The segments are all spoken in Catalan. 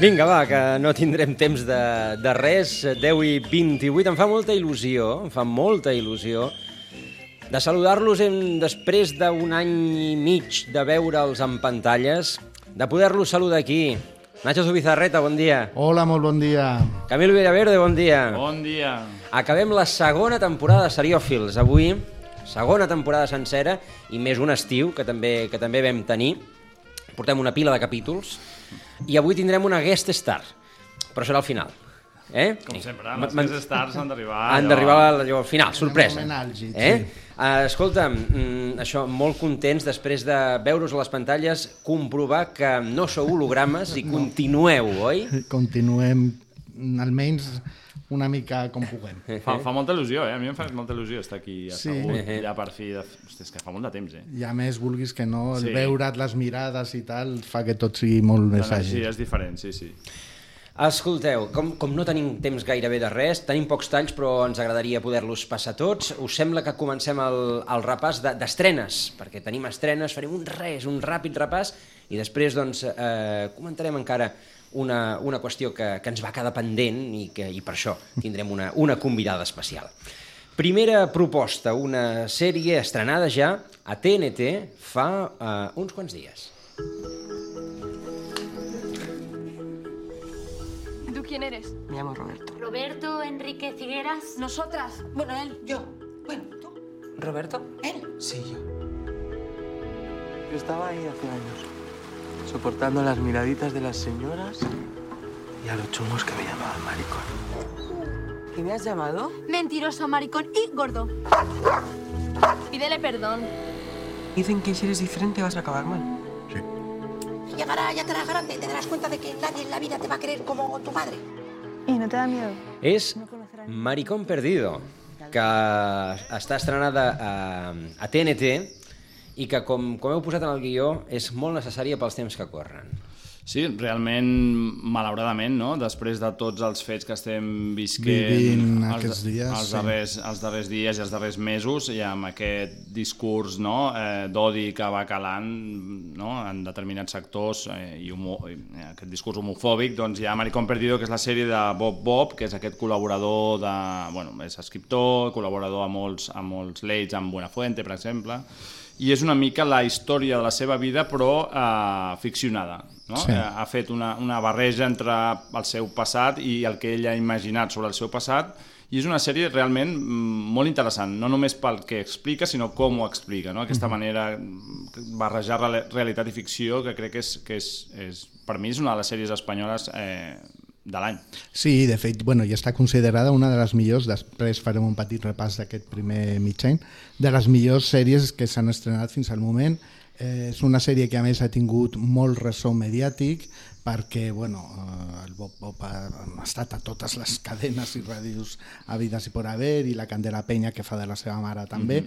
Vinga, va, que no tindrem temps de, de res. 10 i 28. Em fa molta il·lusió, em fa molta il·lusió de saludar-los en- després d'un any i mig de veure'ls en pantalles, de poder-los saludar aquí. Nacho Zubizarreta, bon dia. Hola, molt bon dia. Camil Villaverde, bon dia. Bon dia. Acabem la segona temporada de Seriòfils. Avui, segona temporada sencera i més un estiu, que també, que també vam tenir. Portem una pila de capítols i avui tindrem una guest star, però serà al final. Eh? Com sempre, les guest stars han d'arribar Han d'arribar al, final, sorpresa. àlgid, eh? sí. Uh, escolta, mm, això, molt contents després de veure-us a les pantalles, comprovar que no sou hologrames i continueu, oi? Continuem almenys una mica com puguem. Fa, fa molta il·lusió, eh? A mi em fa molta il·lusió estar aquí Sí. assegut, ja per fi. De... Hosti, és que fa molt de temps, eh? I a més, vulguis que no, el Sí. veure't les mirades i tal fa que tot sigui molt més àgil. és diferent, sí, sí. Escolteu, com, com no tenim temps gairebé de res, tenim pocs talls però ens agradaria poder-los passar tots, us sembla que comencem el, el repàs de- d'estrenes, perquè tenim estrenes, farem un res, un ràpid repàs i després doncs, eh, comentarem encara una, una qüestió que, que ens va quedar pendent i, que, i per això tindrem una, una convidada especial. Primera proposta, una sèrie estrenada ja a TNT fa eh, uns quants dies. ¿Y tú quién eres? Me llamo Roberto. Roberto Enrique Figueras. Nosotras. Bueno, él, yo. Bueno, tú. ¿Roberto? Él. Sí, yo. Yo estaba ahí hace años, soportando las miraditas de las señoras y a los chungos que me llamaban maricón. ¿Qué me has llamado? Mentiroso, maricón y gordo. Pídele perdón. Dicen que si eres diferente vas a acabar mal. Llegará, ya te harás grande y te darás cuenta de que nadie en la vida te va a querer como tu madre. ¿Y no te da miedo? és Maricón Perdido, que està estrenada a, a TNT i que, com, com heu posat en el guió, és molt necessària pels temps que corren. Sí, realment, malauradament, no? després de tots els fets que estem visquent Vivint els, aquests dies, els, sí. darrers, els darrers dies i els darrers mesos, i amb aquest discurs no? eh, d'odi que va calant no? en determinats sectors eh, i, homo, i aquest discurs homofòbic, doncs hi ha Maricón Perdido, que és la sèrie de Bob Bob, que és aquest col·laborador de... Bueno, és escriptor, col·laborador a molts, a molts leits, amb Buenafuente, per exemple, i és una mica la història de la seva vida, però eh, ficcionada. No? Sí. Eh, ha fet una, una barreja entre el seu passat i el que ell ha imaginat sobre el seu passat, i és una sèrie realment mm, molt interessant, no només pel que explica, sinó com ho explica, no? aquesta manera barrejar reali- realitat i ficció, que crec que és, que és, és per mi és una de les sèries espanyoles eh, de l'any. Sí, de fet, bueno, ja està considerada una de les millors, després farem un petit repàs d'aquest primer mig any, de les millors sèries que s'han estrenat fins al moment. Eh, és una sèrie que a més ha tingut molt ressò mediàtic perquè bueno, eh, el Bob Bob ha, estat a totes les cadenes i ràdios havides i por haver i la Candela Penya que fa de la seva mare també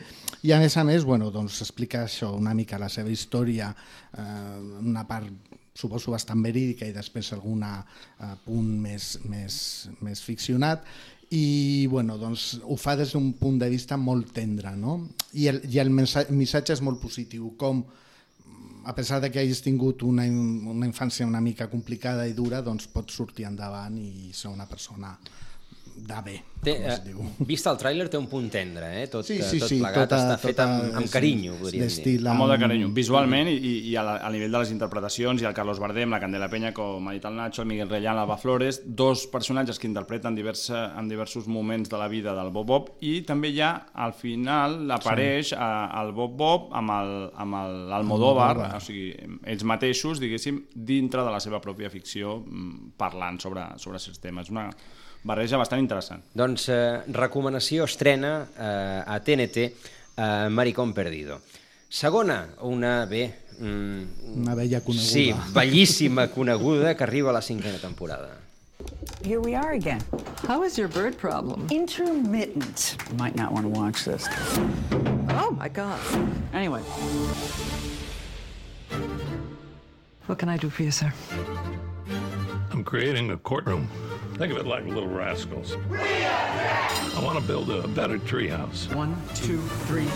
i a més a més bueno, doncs explica això una mica la seva història eh, una part suposo bastant verídica i després alguna eh, punt més, més, més ficcionat i bueno, doncs, ho fa des d'un punt de vista molt tendre no? i el, i el missatge és molt positiu com a pesar de que hagis tingut una, una infància una mica complicada i dura, doncs pots sortir endavant i ser una persona de bé, Té, com es eh, diu. vist el tràiler, té un punt tendre, eh? tot, Sí, eh, sí, tot sí, plegat tota- està fet tota amb, amb és carinyo, podríem dir. d'estil Amb molt de amb- carinyo, visualment i, i a, la, a nivell de les interpretacions, i el Carlos Bardem, la Candela Penya, com ha dit el Nacho, el Miguel Reyán, l'Alba Flores, dos personatges que interpreten diversa, en diversos moments de la vida del Bob Bob, i també ja al final apareix sí. el Bob Bob amb el- amb el- l'Almodóvar, Almodóvar. o sigui, ells mateixos, diguéssim, dintre de la seva pròpia ficció, mm, parlant sobre, sobre certs temes. Una barreja bastant interessant. Doncs eh, recomanació estrena eh, a TNT eh, Maricón Perdido. Segona, una bé... Mm, Una vella coneguda. Sí, bellíssima coneguda que arriba a la cinquena temporada. Here we are again. How is your bird problem? Intermittent. You might not want to watch this. Oh my God. Anyway, What can I do for you, sir? I'm creating a courtroom. Think of it like little rascals. I want to build a better treehouse. one, two, three.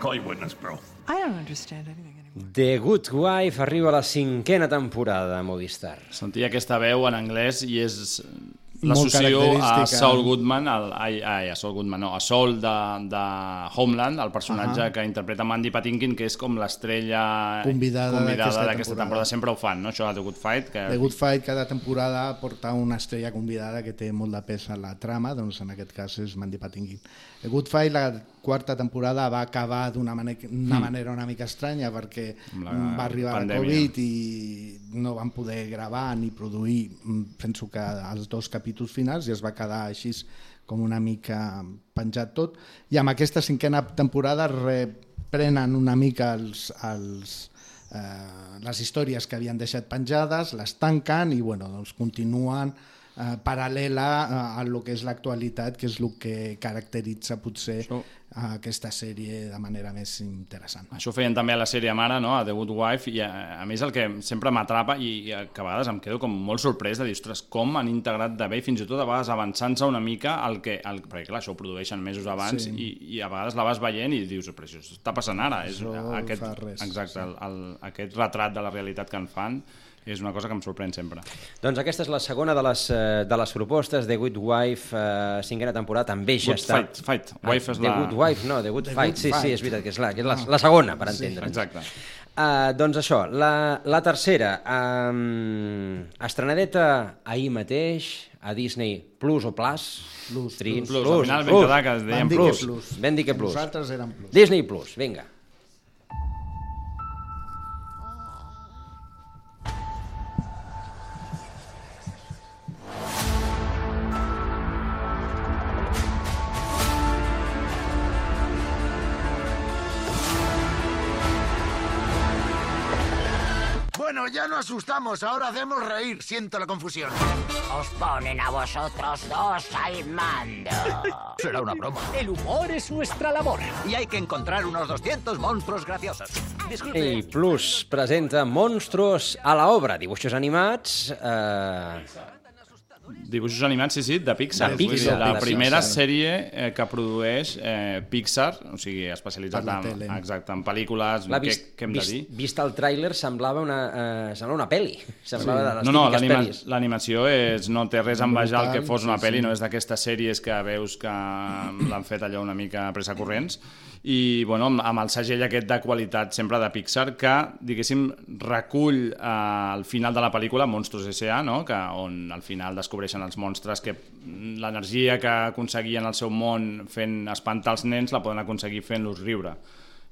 Call your witness, bro. I don't understand anything anymore. The Good Wife arriba a la cinquena temporada a Movistar. Sentia aquesta veu en anglès i és l'associo a. Saul Goodman, al, ai, ai, a Saul Goodman, no, a Saul de, de Homeland, el personatge Ahà. que interpreta Mandy Patinkin, que és com l'estrella Convidada convidada d'aquesta temporada. temporada. Sempre ho fan, no? Això de The Good Fight. Que... The Good Fight cada temporada porta una estrella convidada que té molt de pes a la trama, doncs en aquest cas és Mandy Patinkin. The Good Fight, la quarta temporada, va acabar d'una manera, una Mm. manera una mica estranya perquè va arribar pandèmia. la Covid i no van poder gravar ni produir, mm, penso que els dos capítols finals i es va quedar així com una mica penjat tot. I amb aquesta cinquena temporada reprenen una mica els, els, eh, les històries que havien deixat penjades, les tanquen i bueno, doncs continuen eh, paral·lela a, a lo que és l'actualitat, que és el que caracteritza potser Això- aquesta sèrie de manera més interessant. Això ho feien també a la sèrie mare, no? a The Good Wife, i a, a més el que sempre m'atrapa i, i que a vegades em quedo com molt sorprès de dir, ostres, com han integrat de bé, i fins i tot a vegades avançant-se una mica el que, el, perquè clar, això ho produeixen mesos abans Sí. i, i a vegades la vas veient i dius, però això està passant ara. És, Això aquest, fa res, exacte, el, el, aquest retrat de la realitat que en fan és una cosa que em sorprèn sempre. Doncs aquesta és la segona de les, eh, de les propostes, The Good Wife, eh, cinquena temporada, també ja Good està... Fight, Fight. Wife és The la- Good Wife, no, The Good The Fight, Good sí, sí, Fight. és veritat que és la, que és la, Ah. la segona, per Sí, entendre'ns. Exacte. Uh, doncs això, la, la tercera, um, estrenadeta ahir mateix a Disney Plus o Plus? Plus, Trins, Plus, al final vam quedar que es deien Plus. plus. Ben dir que Plus. Nosaltres érem plus. Disney Plus, vinga. Asustamos, ahora hacemos reír. Siento la confusión. Os ponen a vosotros dos al mando. Será una broma. El humor es nuestra labor y hay que encontrar unos 200 monstruos graciosos. Disculpe. Disney Plus presenta Monstruos a la obra, dibuixos animats... Eh, Dibuixos animats, sí, sí, de Pixar. De Pixar, la de primera Pixar. sèrie eh, que produeix eh, Pixar, o sigui, especialitzat la en, exacte, en pel·lícules, què, vist, què hem de vist, dir? vist el tràiler semblava una, eh, semblava una pel·li. Semblava de les No, no, l'animació és, no té res a envejar el que fos una sí, pel·li, sí. no és d'aquestes sèries que veus que l'han fet allò una mica pressa corrents, i bueno, amb, amb el segell aquest de qualitat sempre de Pixar, que, diguéssim, recull eh, al final de la pel·lícula Monstros S.A., no? que, on al final descobreixen els monstres que l'energia que aconseguien al seu món fent espantar els nens la poden aconseguir fent-los riure.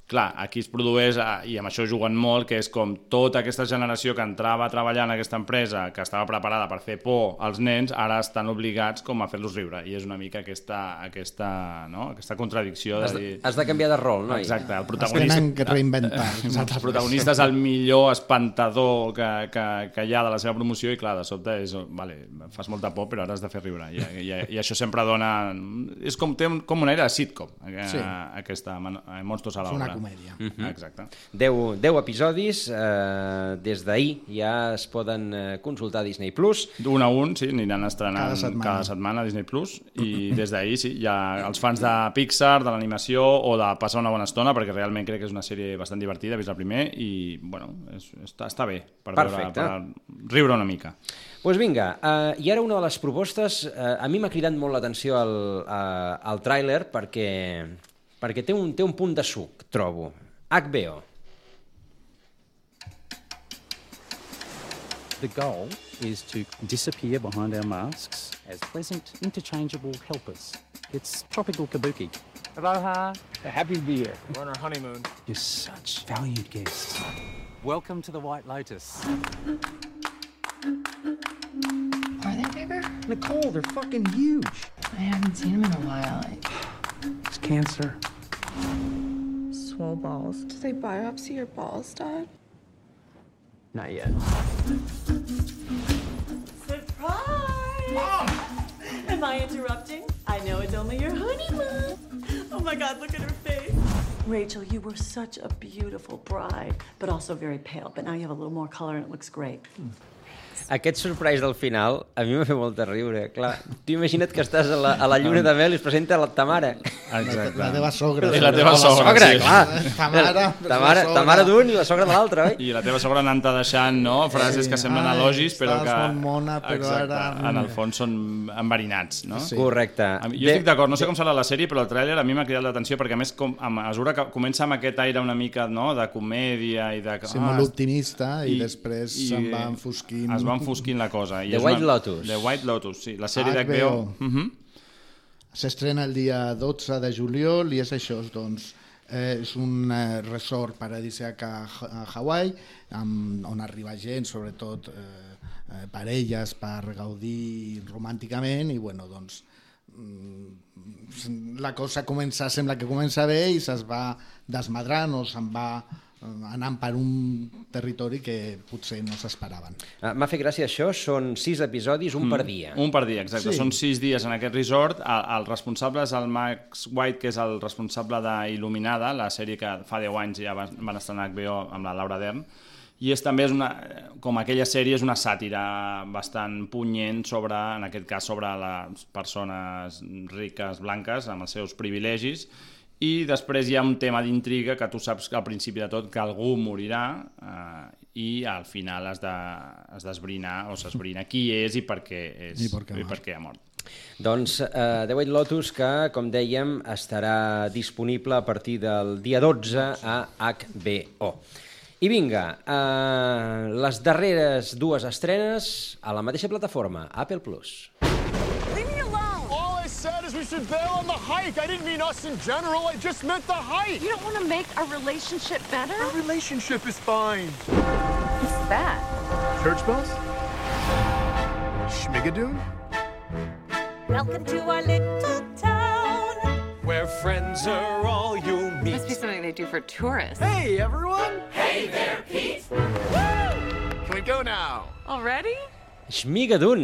Clar, aquí es produeix, eh, i amb això juguen molt, que és com tota aquesta generació que entrava a treballar en aquesta empresa, que estava preparada per fer por als nens, ara estan obligats com a fer-los riure. I és una mica aquesta, aquesta, no? aquesta contradicció de Has de, dir... has de canviar de rol, no? Exacte, el protagonista... que reinventar. Exacte, el protagonista és el millor espantador que, que, que hi ha de la seva promoció i clar, de sobte és, vale, fas molta por però ara has de fer riure i, i, i això sempre dona és com, té un, com una era de sitcom eh, Sí. aquesta eh, Monstros a l'obra comèdia. Mhm. Exacte 10, 10 episodis, eh, des d'ahir ja es poden eh, consultar a Disney+. Plus. d'un a un, sí, aniran estrenant Cada setmana. cada setmana a Disney Plus i des d'ahir sí, ha els fans de Pixar, de l'animació o de passar una bona estona perquè realment crec que és una sèrie bastant divertida, he vist la primer i bueno, és, està, està bé per, veure, per riure una mica Doncs pues vinga, eh, i ara una de les propostes, eh, a mi m'ha cridat molt l'atenció al, eh, al tràiler perquè, perquè té, un, té un punt de suc, trobo. HBO. The goal is to disappear behind our masks as pleasant, interchangeable helpers. It's tropical kabuki. Aloha. Happy to be here. We're on our honeymoon. You're such valued guests. Welcome to the White Lotus. Are they bigger? Nicole, they're fucking huge. I haven't seen them in a while. It's cancer. Swole balls. Did they biopsy your balls, Dad? Not yet. Surprise! Mom! Am I interrupting? I know it's only your honeymoon. Oh my god, look at her face. Rachel, you were such a beautiful bride, but also very pale. But now you have a little more color and it looks great. Hmm. Aquest surprise del final a mi m'ha fet molta riure. Clar, tu imagina't que estàs a la, a la lluna de mel i es presenta la, ta mare. Exacte. La teva sogra. I la teva O sogra, sogra, sí. clar. Ta mare, ta mare, ta mare d'un i la sogra de l'altre, oi? I la teva sogra anant-te deixant no? frases Sí. que semblen Ai, elogis, però estàs que molt mona, però Exacte, ara- en el fons són enverinats. No? Sí. Correcte. Jo estic d'acord, no sé com serà la sèrie, però el tràiler a mi m'ha cridat l'atenció perquè a més com, a mesura que comença amb aquest aire una mica no, de comèdia i de... Sí, molt optimista i, després i se'n va enfosquint. Es va enfosquint la cosa. I The és White Lotus. The White Lotus, sí. La sèrie HBO. d'HBO. Uh -huh. S'estrena el dia 12 de juliol i és això, doncs, eh, és un eh, resort paradisíac a, Ha- a Hawaii, amb, on arriba gent, sobretot eh, eh, parelles per gaudir romànticament i bueno, doncs mm, la cosa comença, sembla que comença bé i se's va desmadrant o se'n va eh, anant per un territori que potser no s'esperaven. Ah, M'ha fet gràcia això, són sis episodis, un per dia. Un per dia, exacte. Sí. Són sis dies en aquest resort. El, el responsable és el Max White, que és el responsable d'Il·luminada, la sèrie que fa 10 anys ja van, van estrenar a HBO amb la Laura Dern. I és també és una, com aquella sèrie, és una sàtira bastant punyent sobre, en aquest cas, sobre les persones riques, blanques, amb els seus privilegis, i després hi ha un tema d'intriga que tu saps que al principi de tot que algú morirà eh, i al final has de, has d'esbrinar o s'esbrina qui és i per què, és, I per què ha i mort. per què ha mort. Doncs uh, The White Lotus, que, com dèiem, estarà disponible a partir del dia 12 a HBO. I vinga, uh, les darreres dues estrenes a la mateixa plataforma, Apple Plus. Said is we should bail on the hike. I didn't mean us in general. I just meant the hike. You don't want to make our relationship better? Our relationship is fine. What's that? Church bells? Schmigadoon? Welcome to our little town. Where friends are all you meet. Must be something they do for tourists. Hey, everyone! Hey there, Pete! Can we go now? Already? Schmigadoon,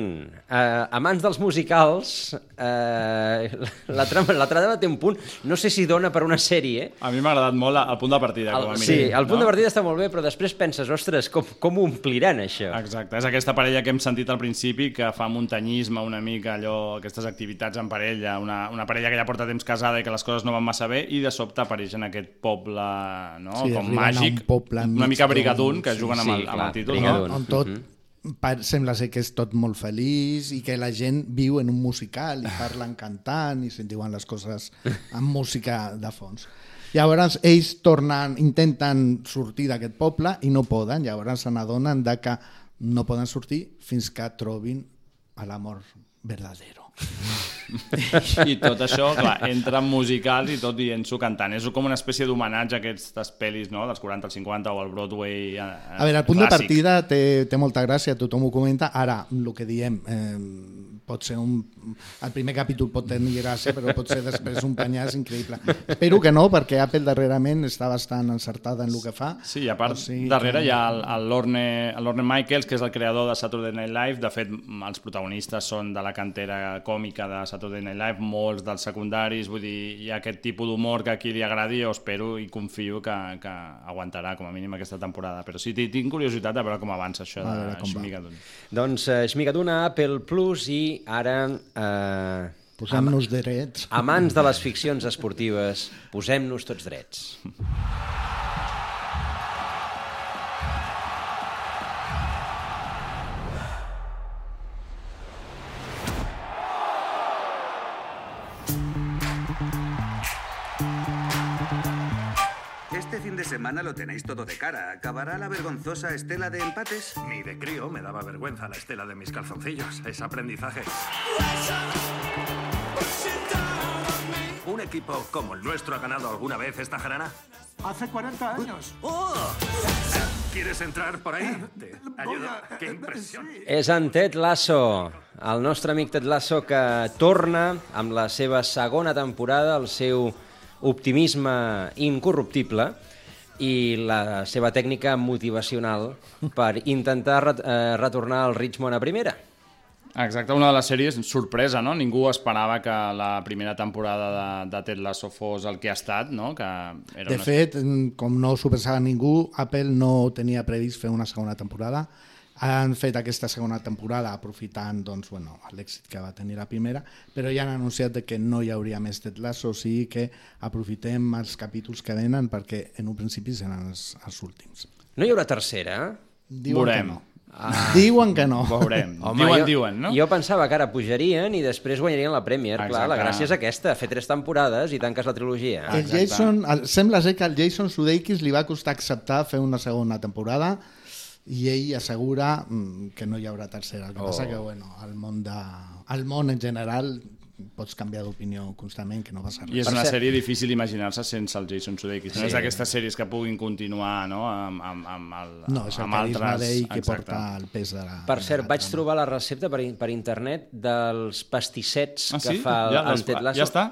uh, amants dels musicals, uh, la, trama, la trama té un punt, no sé si dona per una sèrie, A mi m'ha agradat molt el punt de partida, el, com a mínim. sí, el punt no? de partida està molt bé, però després penses, ostres, com, com ho ompliran això? Exacte, és aquesta parella que hem sentit al principi que fa muntanyisme una mica, allò, aquestes activitats en parella, una, una parella que ja porta temps casada i que les coses no van massa bé i de sobte apareix en aquest poble no? Sí, com a un màgic, poble una mica d'un- brigadun, que sí, juguen amb, sí, el, amb clar, el títol, Brigadoon. no? on tot Mhm. Sembla ser que és tot molt feliç i que la gent viu en un musical i parlen cantant i se'n diuen les coses amb música de fons. Llavors ells tornen, intenten sortir d'aquest poble i no poden, llavors se n'adonen que no poden sortir fins que trobin l'amor verdadero. I tot això, clar, entra en musicals i tot dient-s'ho cantant. És com una espècie d'homenatge a aquestes pel·lis no? dels 40 als 50 o al Broadway eh, A veure, el punt de clàssic. partida té, té molta gràcia, tothom ho comenta. Ara, el que diem, eh, pot ser un... El primer capítol pot tenir gràcia, però pot ser després un penyàs increïble. Espero que no, perquè Apple darrerament està bastant encertada en el que fa. Sí, i a part, O sigui darrere que- hi ha el, el Lorne, el Lorne Michaels, que és el creador de Saturday Night Live. De fet, els protagonistes són de la cantera còmica de Saturday Night Live, molts dels secundaris, vull dir, hi ha aquest tipus d'humor que a qui li agradi, jo espero i confio que, que aguantarà com a mínim aquesta temporada. Però sí, ti- tinc curiositat de veure com avança això de. Schmigadoon. Doncs uh, Schmigadoon a Apple Plus i ara... Uh, Posem-nos drets. Amants de les ficcions esportives, posem-nos tots drets. Semana lo tenéis todo de cara. ¿Acabará la vergonzosa estela de empates? Ni de crío me daba vergüenza la estela de mis calzoncillos. Es aprendizaje. ¿Un equipo como el nuestro ha ganado alguna vez esta jarana? Hace 40 años. ¡Oh! ¿Quieres entrar por ahí? Te ayudo. ¡Qué impresión! És en Ted Lasso, el nostre amic Ted Lasso que torna amb la seva segona temporada, el seu optimisme incorruptible i la seva tècnica motivacional per intentar ret eh, retornar el Richmond a primera. Exacte, una de les sèries sorpresa, no? Ningú esperava que la primera temporada de, de Ted Lasso fos el que ha estat, no? Que era De una... fet, mm, com no s'ho pensava ningú, Apple no tenia previst fer una segona temporada han fet aquesta segona temporada aprofitant doncs, bueno, l'èxit que va tenir la primera, però ja han anunciat que no hi hauria més Ted Lasso, o sigui que aprofitem els capítols que venen perquè en un principi seran els, els últims. No hi haurà tercera? Diuen Veurem. que no. Diuen que no. Veurem. Home, diuen, jo, diuen, no? Jo pensava que ara pujarien i després guanyarien la Premier. Clar, la Exacte. gràcia és aquesta, fer tres temporades i tanques la trilogia. El Jason, el, sembla ser que al Jason Sudeikis li va costar acceptar fer una segona temporada i ell assegura mm, que no hi haurà tercera. El que Oh. passa que, bueno, el món, de, el món en general pots canviar d'opinió constantment, que no passa res. I és una sèrie difícil d'imaginar-se sense el Jason Sudeikis. No Sí. és d'aquestes sèries que puguin continuar no? amb, amb, amb, el, No, és el amb carisma altres... d'ell que Exacte. porta el pes de la... Per cert, vaig trobar la recepta per, per internet dels pastissets Ah, que sí? fa el, Ja, el Ted Lasso. ja està?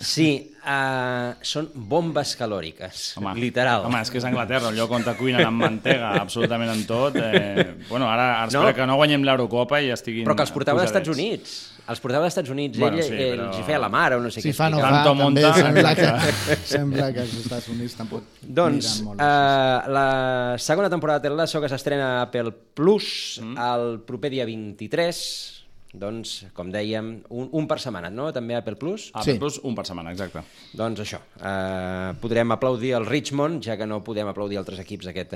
Sí, uh, són bombes calòriques, Home, literal. Home, és que és Anglaterra, el lloc on te cuinen amb mantega absolutament en tot. Eh, bueno, ara, ara No. espero que no guanyem l'Eurocopa i estiguin Però que els portava als Estats. Units. Els portava als Estats Units. Bueno, Ell, sí, eh, però- els hi feia la mare o no sé Si què. fa no fa, també monta, sembla que, sembla que els Estats Units tampoc Doncs miren molt. uh, la segona temporada de Ted Lasso que s'estrena a Apple Plus mm. el proper dia 23 doncs, com dèiem, un, un per setmana, no? També Apple Plus? Apple Plus, un per setmana, exacte. Doncs això, uh, podrem aplaudir el Richmond, ja que no podem aplaudir altres equips aquest,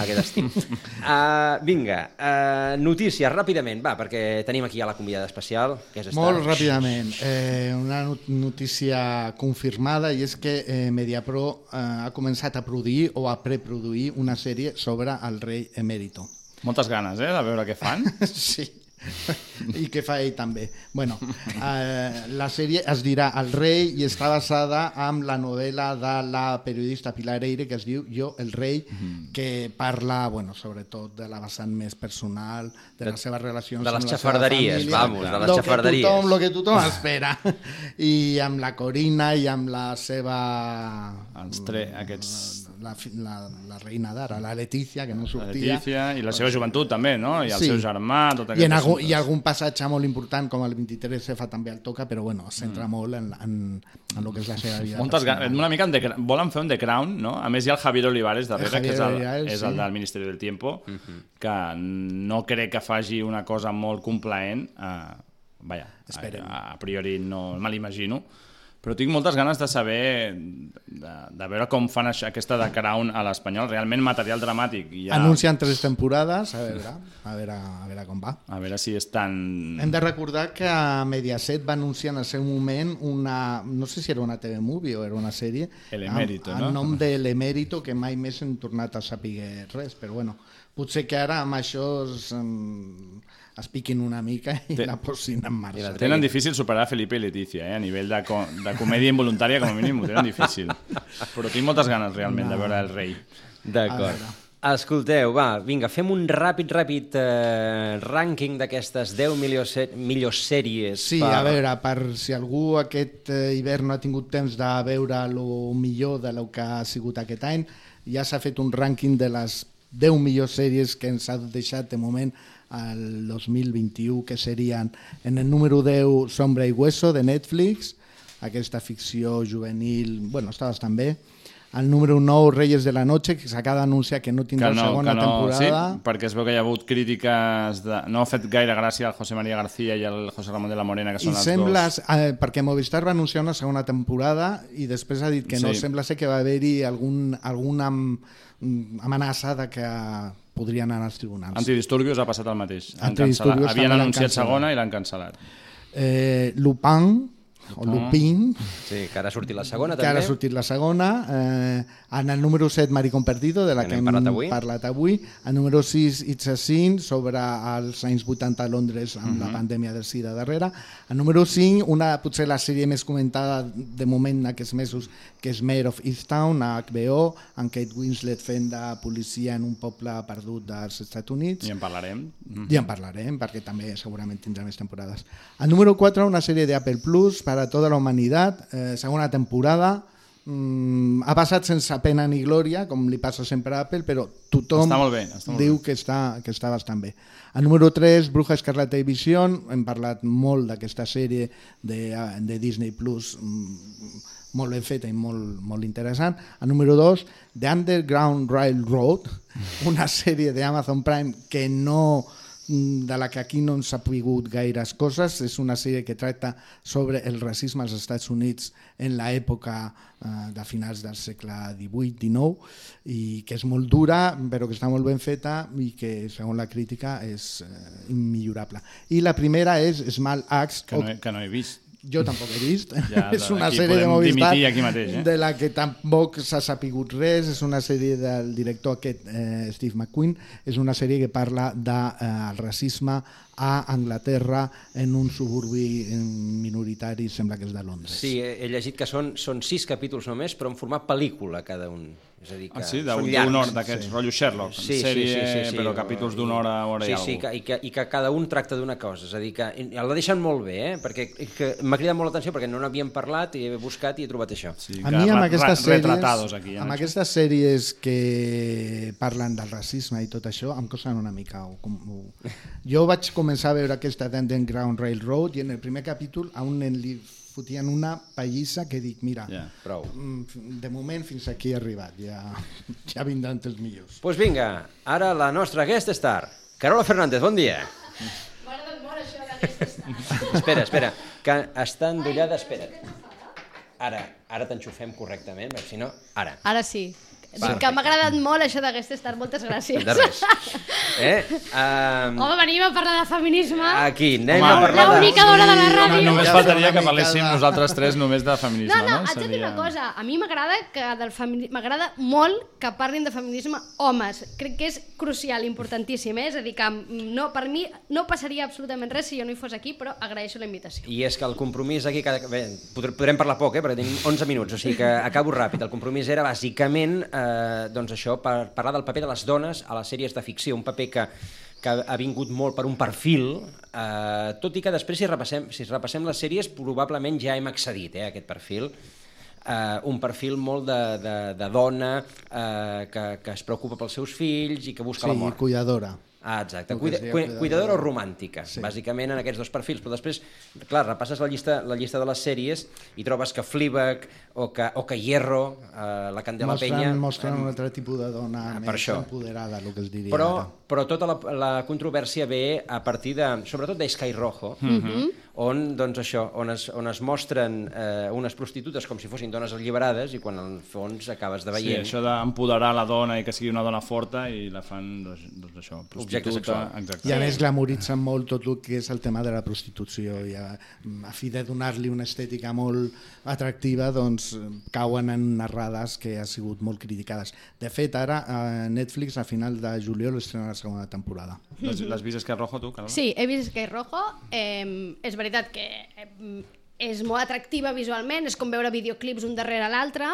aquest estiu. Uh, vinga, uh, notícies, ràpidament, va, perquè tenim aquí ja la convidada especial, que és Molt ràpidament, eh, una not- notícia confirmada i és que eh, Mediapro eh, ha començat a produir o a preproduir una sèrie sobre el rei emèrito. Moltes ganes, eh, de veure què fan. sí. I què fa ell també. Bueno, eh, la sèrie es dirà El rei i està basada en la novel·la de la periodista Pilar Eire que es diu Jo, el rei, que parla, bueno, sobretot de la vessant més personal, de, De- les seves relacions de les amb la seva xafarderies, família, vamos, de les lo que xafarderies. Tothom, lo que tothom espera. I amb la Corina i amb la seva... Els tre, aquests... La, la, la reina d'ara, la Letícia, que no La sortia. Letícia i la seva joventut també, no? I el Sí. seu germà, tot I, en assumptes. I algun passatge molt important, com el 23F també el toca, però bueno, es centra Mm. molt en, en, en el que és la seva vida. Moltes. Una mica en The, Cra- volen fer un The Crown, no? A més hi ha el Javier Olivares darrere, El que és Javier el, Olivares, és el sí. del Ministeri del Tiempo, que no crec que faci una cosa molt complaent. Uh, vaja, a, a priori no me l'imagino. Però tinc moltes ganes de saber, de, de veure com fan això, aquesta de Crown a l'espanyol, realment material dramàtic. I ja, Anuncien tres temporades, a veure, a veure, a veure com va. A veure si és tan... Hem de recordar que Mediaset va anunciar en el seu moment una, no sé si era una TV Movie o era una sèrie, El Emérito, amb, no? en nom de l'Emèrito, que mai més hem tornat a saber res, però bueno, potser que ara amb això es, es piquin una mica i Té- la posin en marxa. Tenen difícil superar Felipe i Letícia, eh? a nivell de, co de comèdia involuntària, com a mínim, ho tenen difícil. Però tinc moltes ganes, realment, de veure el rei. D'acord. Escolteu, va, vinga, fem un ràpid, ràpid eh, rànquing d'aquestes 10 millors, sè- millors sèries. Sí, a veure, per si algú aquest eh, hivern no ha tingut temps de veure el millor de lo que ha sigut aquest any, ja s'ha fet un rànquing de les 10 millors sèries que ens ha deixat de moment el 2021, que serien en el número 10 Sombra i Hueso de Netflix, aquesta ficció juvenil, bueno, està bastant bé. El número 9, Reyes de la Noche, que s'acaba d'anunciar que no Que tindrà no, segona que no, sí, temporada. perquè es veu que hi ha hagut crítiques... De... No ha fet gaire gràcia el José María García i el José Ramon de la Morena, que I són els sembla, dos. eh, perquè Movistar va anunciar una segona temporada i després ha dit que no, Sí. sembla ser que va haver-hi algun, alguna am- amenaça de que podrien anar als tribunals. Antidisturbios ha passat el mateix. Havien anunciat segona i l'han cancel·lat. Eh, Lupin, o Lupin, Sí, que ara ha sortit la segona, que també. ara ha sortit la segona. Eh, en el número 7, Maricón Perdido, de la Que que, hem parlat avui. parlat avui. El número 6, It's a Sin, sobre els anys 80 a Londres amb la Mhm. pandèmia del SIDA darrere. El número 5, una, potser la sèrie més comentada de moment aquests mesos, que és Mayor of Easttown, a HBO, amb Kate Winslet fent de policia en un poble perdut dels Estats Units. I en parlarem. Mhm. Ja en parlarem, perquè també segurament tindrà més temporades. El número 4, una sèrie de Apple Plus para toda la humanidad, eh, segona temporada. Mm, ha passat sense pena ni glòria, com li passa sempre a Apple, però tothom Està molt bé, està molt diu bé. que està, que està bastant bé. El número 3, Bruja Escarlata i Vision, hem parlat molt d'aquesta sèrie de, de Disney Plus mm, molt ben feta i molt, molt interessant. A número 2, The Underground Railroad, una sèrie d'Amazon Prime que no de la que aquí no ens ha pogut gaires coses. És una sèrie que tracta sobre el racisme als Estats Units en l'època eh, de finals del segle XVIII-XIX i que és molt dura però que està molt ben feta i que segons la crítica és eh, immillorable. I la primera és Small Axe Que no, he, que no he vist. Jo tampoc he vist. Ja, és una sèrie de Movistar aquí mateix, eh? de la que tampoc s'ha sapigut res. És una sèrie del director aquest, eh, Steve McQueen. És una sèrie que parla del eh, racisme a Anglaterra en un suburbi minoritari, sembla que és de Londres. Sí, he, he llegit que són, són sis capítols només, però en format pel·lícula cada un. És a dir, que Ah, sí? són D'un hora, d'aquests sí. rotllo Sherlock, sèrie, però capítols d'una hora, hora sí, i sí, alguna que, i, que, i que cada un tracta d'una cosa, és a dir, que la deixen molt bé, eh? perquè que m'ha cridat molt l'atenció perquè no n'havíem parlat i he buscat i he trobat això. Sí, A mi amb aquestes sèries, aquí, eh, amb aquestes sèries que parlen del racisme i tot això, em costen una mica. O, com, o... Jo vaig començar a veure aquesta Underground Railroad i en el primer capítol a un nen li fotien una pallissa que dic, mira, Ja. Prou. mm, de moment fins aquí he arribat, ja, ja vindran els millors. Doncs pues vinga, ara la nostra guest star, Carola Fernández, bon dia. M'ha agradat molt això d'aquesta estada. Espera, espera, que està endollada, espera't. Ara, ara t'enxufem correctament, perquè si no, ara. Ara sí. Dic que m'ha agradat molt això d'aquesta estar. Moltes gràcies. De res. Eh? Um, Home, venim a parlar de feminisme. aquí, anem Home, a parlar de... L'única dona de la ràdio. Només Ja faltaria que parléssim de- nosaltres tres només de feminisme, No, no, no? haig de dir una cosa. A mi m'agrada que del femini... m'agrada molt que parlin de feminisme homes. Crec que és crucial, importantíssim. Eh? És a dir, que no, per mi no passaria absolutament res si jo no hi fos aquí, però agraeixo la invitació. I és que el compromís aquí, cada... Bé, podr- podrem parlar poc, eh, perquè tenim 11 minuts, o sigui que acabo ràpid. El compromís era bàsicament eh, doncs això, per parlar del paper de les dones a les sèries de ficció, un paper que, que ha vingut molt per un perfil, eh, tot i que després, si repassem, si repassem les sèries, probablement ja hem accedit eh, a aquest perfil, eh, un perfil molt de, de, de dona eh, que, que es preocupa pels seus fills i que busca Sí, l'amor. cuidadora. Ah, exacte. Cuida, cui, cuidadora. cuidadora o romàntica, sí. bàsicament en aquests dos perfils. Però després, clar, repasses la llista, la llista de les sèries i trobes que Fleabag o que, o que Hierro, eh, la Candela Mostren, Penya... mostren un altre tipus de dona Ah, per més això. empoderada, el que es diria Però, ara. però tota la, la controvèrsia ve a partir de, sobretot de Sky Rojo, Mhm. on, doncs això, on, es, on es mostren eh, unes prostitutes com si fossin dones alliberades i quan al fons acabes de Sí, veient... això d'empoderar la dona i que sigui una dona forta i la fan, doncs, doncs això, Objecte prostituta. sexual. Exacte. I a més glamoritzen molt tot el que és el tema de la prostitució i a, a fi de donar-li una estètica molt atractiva doncs cauen en narrades que ha sigut molt criticades. De fet, ara a Netflix a final de juliol estrena la segona temporada. L'has vist Esquerra Rojo, tu, Carola? Sí, he vist Sky Rojo. Eh, és veritat que eh, és molt atractiva visualment, és com veure videoclips un darrere l'altre,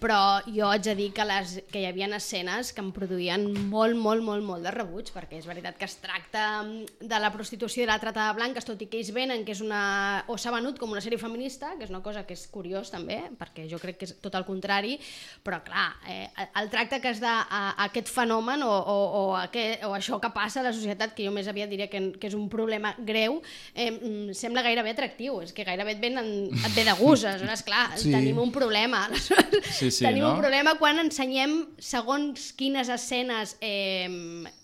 però jo haig de dir que, les, que hi havia escenes que em produïen molt, molt, molt, molt de rebuig, perquè és veritat que es tracta de la prostitució i la trata de blanques, tot i que ells venen que és una... o s'ha venut com una sèrie feminista, que és una cosa que és curiós també, perquè jo crec que és tot el contrari, però clar, eh, el tracte que es da a, a aquest fenomen o, o, o, aquest, o això que passa a la societat, que jo més aviat diria que, que és un problema greu, eh, mm, sembla gairebé atractiu, és que gairebé et, ven, et ve de gust, aleshores clar, Sí. sí. tenim un problema, aleshores Sí, sí, tenim no? un problema quan ensenyem segons quines escenes, eh,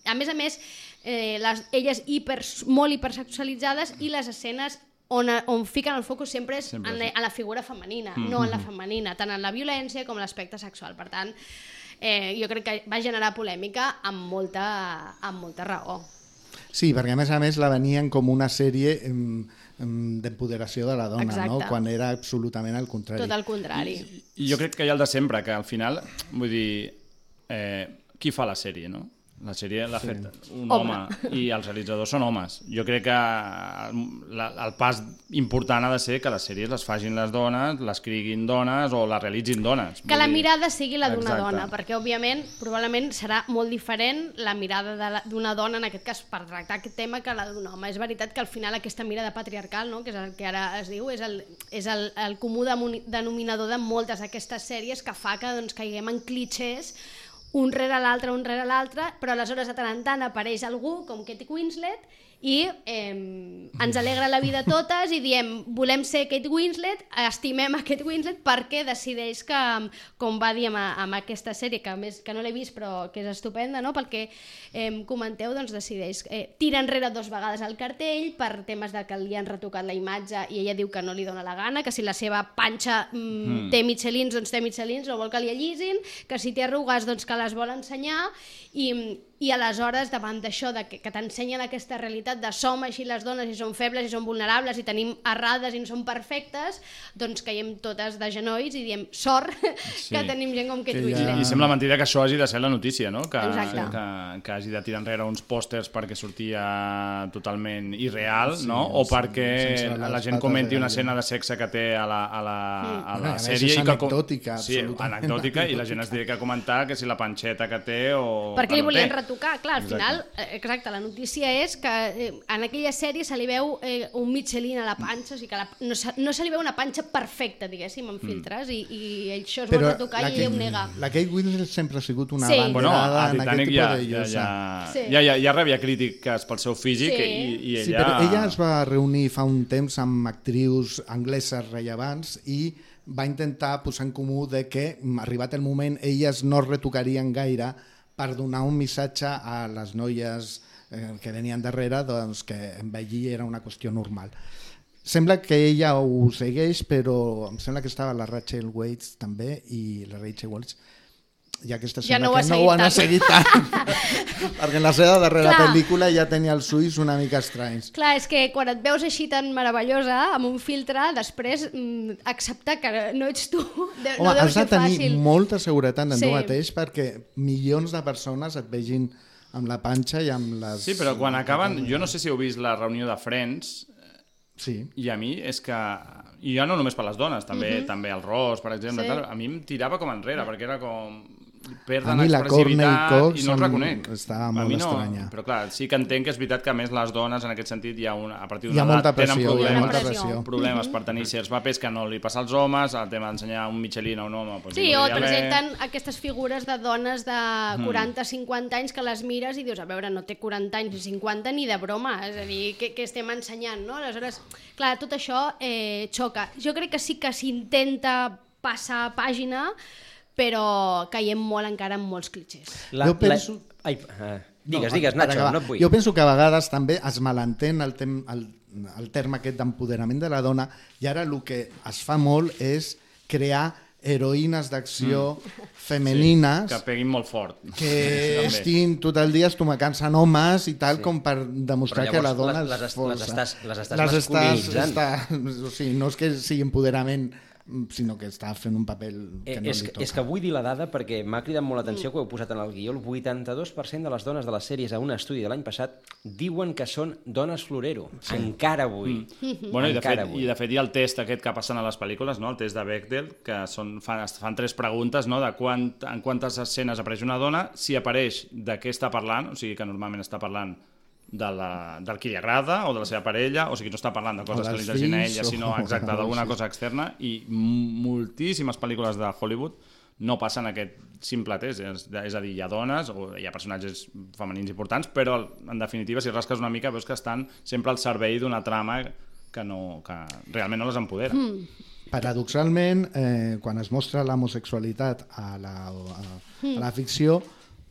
a més a més, eh, les, elles hiper, molt hipersexualitzades i les escenes on, on fiquen el focus sempre és Sempre en, sí. en la figura femenina, Mm. no en la femenina, tant en la violència com en l'aspecte sexual. Per tant, eh, jo crec que va generar polèmica amb molta, amb molta raó. Sí, perquè a més a més la venien com una sèrie em, em, d'empoderació de la dona, Exacte. no? quan era absolutament al contrari. Tot el contrari. I jo crec que hi ha el de sempre, que al final, vull dir, eh, qui fa la sèrie, no? La sèrie l'ha Sí. fet un Home. home. i els realitzadors són homes. Jo crec que la, el pas important ha de ser que les sèries les facin les dones, les criguin dones o les realitzin dones. Que la mirada sigui la d'una dona, perquè òbviament probablement serà molt diferent la mirada d'una dona, en aquest cas per tractar aquest tema, que la d'un home. És veritat que al final aquesta mirada patriarcal, no? que és el que ara es diu, és el, és el, el comú denominador de moltes d'aquestes sèries que fa que doncs, caiguem en clichés un rere l'altre, un rere l'altre, però aleshores de tant en tant apareix algú com Katie Winslet i eh, ens alegra la vida totes i diem, volem ser Kate Winslet, estimem a Kate Winslet perquè decideix que, com va dir amb, amb aquesta sèrie, que més que no l'he vist però que és estupenda, no? pel que eh, comenteu, doncs decideix, eh, tira enrere dos vegades el cartell per temes de que li han retocat la imatge i ella diu que no li dona la gana, que si la seva panxa mm, Mm. té Michelins, doncs té Michelins, no vol que li allisin, que si té arrugues, doncs que les vol ensenyar i, i aleshores davant d'això de que, que t'ensenyen aquesta realitat de som així les dones i som febles i som vulnerables i tenim errades i no som perfectes doncs caiem totes de genolls i diem sort sí. que tenim gent com Kate I, Winslet I sembla mentida que això hagi de ser la notícia, no? Que, Exacte. que, que hagi de tirar enrere uns pòsters perquè sortia totalment irreal, Sí, no? O sí, perquè la gent comenti una escena de sexe que té a la, a la, Mm. a la a més, sèrie. és i que com- anecdòtica, Sí, absolutament anecdòtica, i la gent es anecdòtica. dedica a comentar que si la panxeta que té o... perquè que li no volien té. Retocar, clar, al Exacte. final eh, exacte, la notícia és que eh, en aquella sèrie se li veu eh, un Michelin a la panxa, o sigui que la, no, se, no se li veu una panxa perfecta, diguéssim, amb filtres, i, i això es vol Però retocar la i ella ho nega. La Kate Winslet sempre ha sigut una Sí. Bueno, a en aquest tipus ja, de ja, llosa. ja, Sí. ja, ja, ja rebia crítiques pel seu físic Sí. i, i ella... Sí, però ella es va reunir fa un temps amb actrius angleses rellevants i va intentar posar en comú de que, mm, arribat el moment, elles no retocarien gaire per donar un missatge a les noies eh, que venien darrere doncs, que envellir era una qüestió normal. Sembla que ella ho segueix, però em sembla que estava la Rachel Waits també i la Rachel Waits i aquesta Ja no ho que no ho han seguit seguit tant. tant perquè en la seva darrera Clar. pel·lícula ja tenia els ulls una mica estranys Clar, és que quan et veus així tan meravellosa, amb un filtre, després mm, acceptar que no ets tu, de, Home, no deu has de tenir fàcil. molta seguretat en Sí. tu mateix perquè milions de persones et vegin amb la panxa i amb les... Sí, però quan acaben... Jo no sé si heu vist la reunió de Friends, Sí. i a mi és que... I ja no només per les dones, també Mhm. també el Ross, per exemple, Sí. tal, a mi em tirava com enrere, perquè era com... perden A mi la expressivitat Cox i no els em- reconec. estava molt no, estranya. Però clar, sí que entenc que és veritat que a més les dones en aquest sentit hi ha una, a partir d'una edat tenen pressió, hi ha problemes, molta pressió. problemes Mhm. per tenir certs papers que no li passa als homes, el tema d'ensenyar un Michelin a un home... Doncs Sí, o et podria haver- presenten aquestes figures de dones de Mhm. 40-50 anys que les mires i dius, a veure, no té 40 anys ni 50 ni de broma, és a dir, què, què estem ensenyant, no? Aleshores, clar, tot això eh, xoca. Jo crec que sí que s'intenta passar pàgina, però caiem molt encara en molts clitxers. La, Jo penso- La... Ai, uh, digues, No, digues, Nacho, acabar. no et vull. Jo penso que a vegades també es malentén el, tem, el, el terme aquest d'empoderament de la dona i ara el que es fa molt és crear heroïnes d'acció Mm. femenines Que peguin molt fort. que També. estiguin tot el dia estomacant-se en homes i tal, sí. com per demostrar que la dona les- les és força. les estàs- les estàs les estàs, masculinitzant. està, o sigui, no és que sigui empoderament, sinó que està fent un paper que Eh, no és, li toca. és que vull dir la dada perquè m'ha cridat molt l'atenció que ho heu posat en el guió. El 82% de les dones de les sèries a un estudi de l'any passat diuen que són dones florero. Sí. Encara avui. Mm. Bueno, i de, fet, avui. I de fet hi ha el test aquest que passen a les pel·lícules, no? el test de Bechdel, que són, fan, fan tres preguntes no? de quant, en quantes escenes apareix una dona, si apareix de què està parlant, o sigui que normalment està parlant de la, del qui li agrada o de la seva parella, o sigui, no està parlant de coses que li interessin a ella, sinó exacte, d'alguna cosa externa, i moltíssimes pel·lícules de Hollywood no passen aquest simple test, és, és a dir, hi ha dones o hi ha personatges femenins importants, però en definitiva, si rasques una mica, veus que estan sempre al servei d'una trama que, no, que realment no les empodera. Mm. Paradoxalment, eh, quan es mostra l'homosexualitat a, la, a, a la ficció,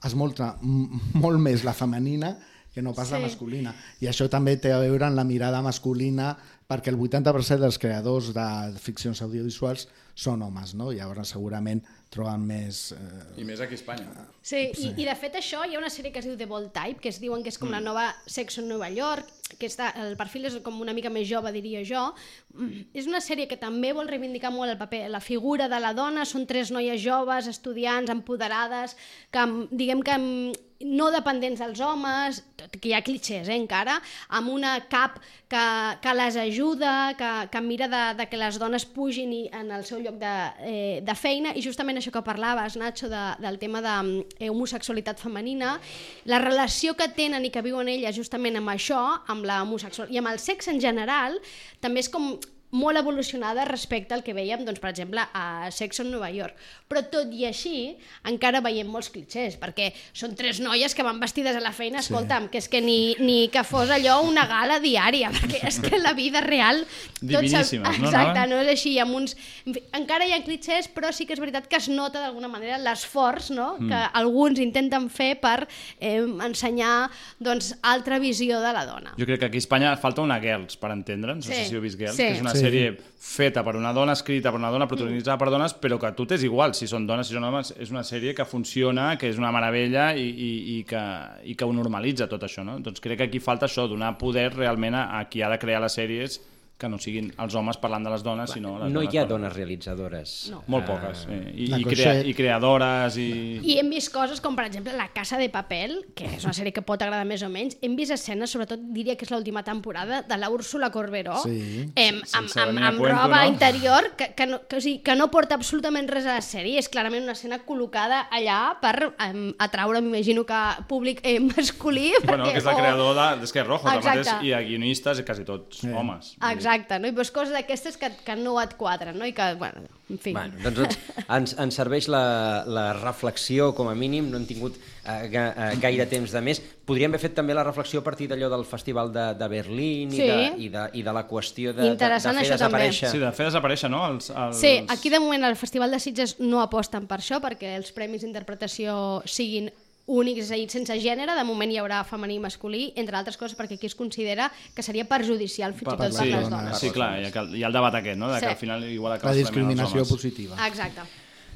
es mostra molt més la femenina que no pas sí. la Sí. masculina. I això també té a veure amb la mirada masculina perquè el 80% dels creadors de ficcions audiovisuals són homes, no? Llavors segurament troben més... Eh, I més aquí a Espanya. Sí, i, i de fet això hi ha una sèrie que es diu The Bold Type, que es diuen que és com la nova Sex en Nova York, que està, el perfil és com una mica més jove, diria jo. Mm, És una sèrie que també vol reivindicar molt el paper, la figura de la dona, són tres noies joves, estudiants, empoderades, que mm, diguem que mm, no dependents dels homes, tot que hi ha clichés eh, encara, amb una cap que, que les ajuda, que, que mira de, de que les dones pugin i, en el seu lloc de, eh, de feina, i justament això que parlaves, Nacho, de, del tema de eh, homosexualitat femenina, la relació que tenen i que viuen elles justament amb això, amb la homosexual i amb el sexe en general, també és com molt evolucionada respecte al que veiem, doncs, per exemple, a Sex on Nova York. Però tot i així, encara veiem molts clichés, perquè són tres noies que van vestides a la feina, Sí. escolta'm, que és que ni, ni que fos allò una gala diària, perquè és que la vida real... Diviníssimes, no, Exacte, no és així, amb uns... en fi, Encara hi ha clichés, però sí que és veritat que es nota d'alguna manera l'esforç no? Mm. que alguns intenten fer per eh, ensenyar doncs, altra visió de la dona. Jo crec que aquí a Espanya falta una Girls, per entendre'ns, no sé Sí, si heu vist Girls, sí. que és una Sí. Sèrie feta per una dona, escrita per una dona, protagonitzada per dones, però que a tu t'és igual. Si són dones, si són homes, és una sèrie que funciona, que és una meravella i, i, i, que, i que ho normalitza tot això, no? Doncs crec que aquí falta això, donar poder realment a, a qui ha de crear les sèries que no siguin els homes parlant de les dones, sinó les No dones hi ha parlant- dones realitzadores. No. Molt Ah, poques, sí. I, La i, crea, i creadores, i... I hem vist coses com, per exemple, La Casa de Papel, que és una sèrie que pot agradar més o menys. Hem vist escenes, sobretot diria que és l'última temporada, de la Úrsula Corberó, Sí. em, amb, amb, amb cuento, roba no? interior, que, que, no, que, o sigui, que no porta absolutament res a la sèrie. És clarament una escena col·locada allà per em, atraure, m'imagino que públic eh, masculí. Bueno, perquè- que és el creador de- d'Esquerra Rojo, mateix, i a guionistes, i quasi tots sí. homes. Exacte, no? I doncs coses d'aquestes que, que no et quadren, no? I que, bueno, en fi... Bueno, doncs ens, ens, ens serveix la, la reflexió, com a mínim, no hem tingut eh, ga, eh, gaire temps de més. Podríem haver fet també la reflexió a partir d'allò del Festival de, de Berlín i, Sí. de, i, de, i de la qüestió de, de, de fer això també. desaparèixer... Sí, de fer desaparèixer, no? Els, els... Sí, aquí de moment al Festival de Sitges no aposten per això, perquè els premis d'interpretació siguin únics, és a dir, sense gènere, de moment hi haurà femení i masculí, entre altres coses perquè aquí es considera que seria perjudicial fins i tot per sí, les dones. sí, clar, hi ha, hi ha el debat aquest, no? De que Sí. al final igual La acabes els discriminació positiva. Exacte.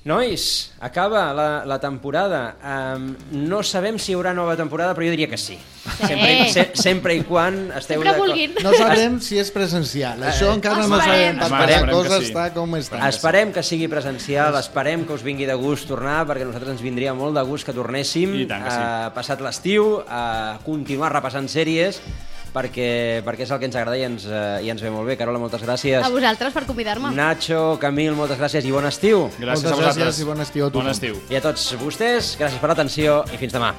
Nois, acaba la, la temporada. Um, no sabem si hi haurà nova temporada, però jo diria que sí. Sempre, i- se, sempre i quan esteu Sempre d'acord. vulguin. No sabem si és presencial. Això encara no Esperem. sabem, perquè Esperem cosa sí. està com està. Esperem que sigui presencial, esperem que us vingui de gust tornar, perquè a nosaltres ens vindria molt de gust que tornéssim, tant que sí. eh, passat l'estiu, a continuar repassant sèries, perquè, perquè és el que ens agrada i ens, eh, i ens ve molt bé. Carola, moltes gràcies. A vosaltres per convidar-me. Nacho, Camil, moltes gràcies i bon estiu. Gràcies Moltes a vosaltres. gràcies i bon estiu a tothom. Bon estiu. I a tots vostès, gràcies per l'atenció i fins demà.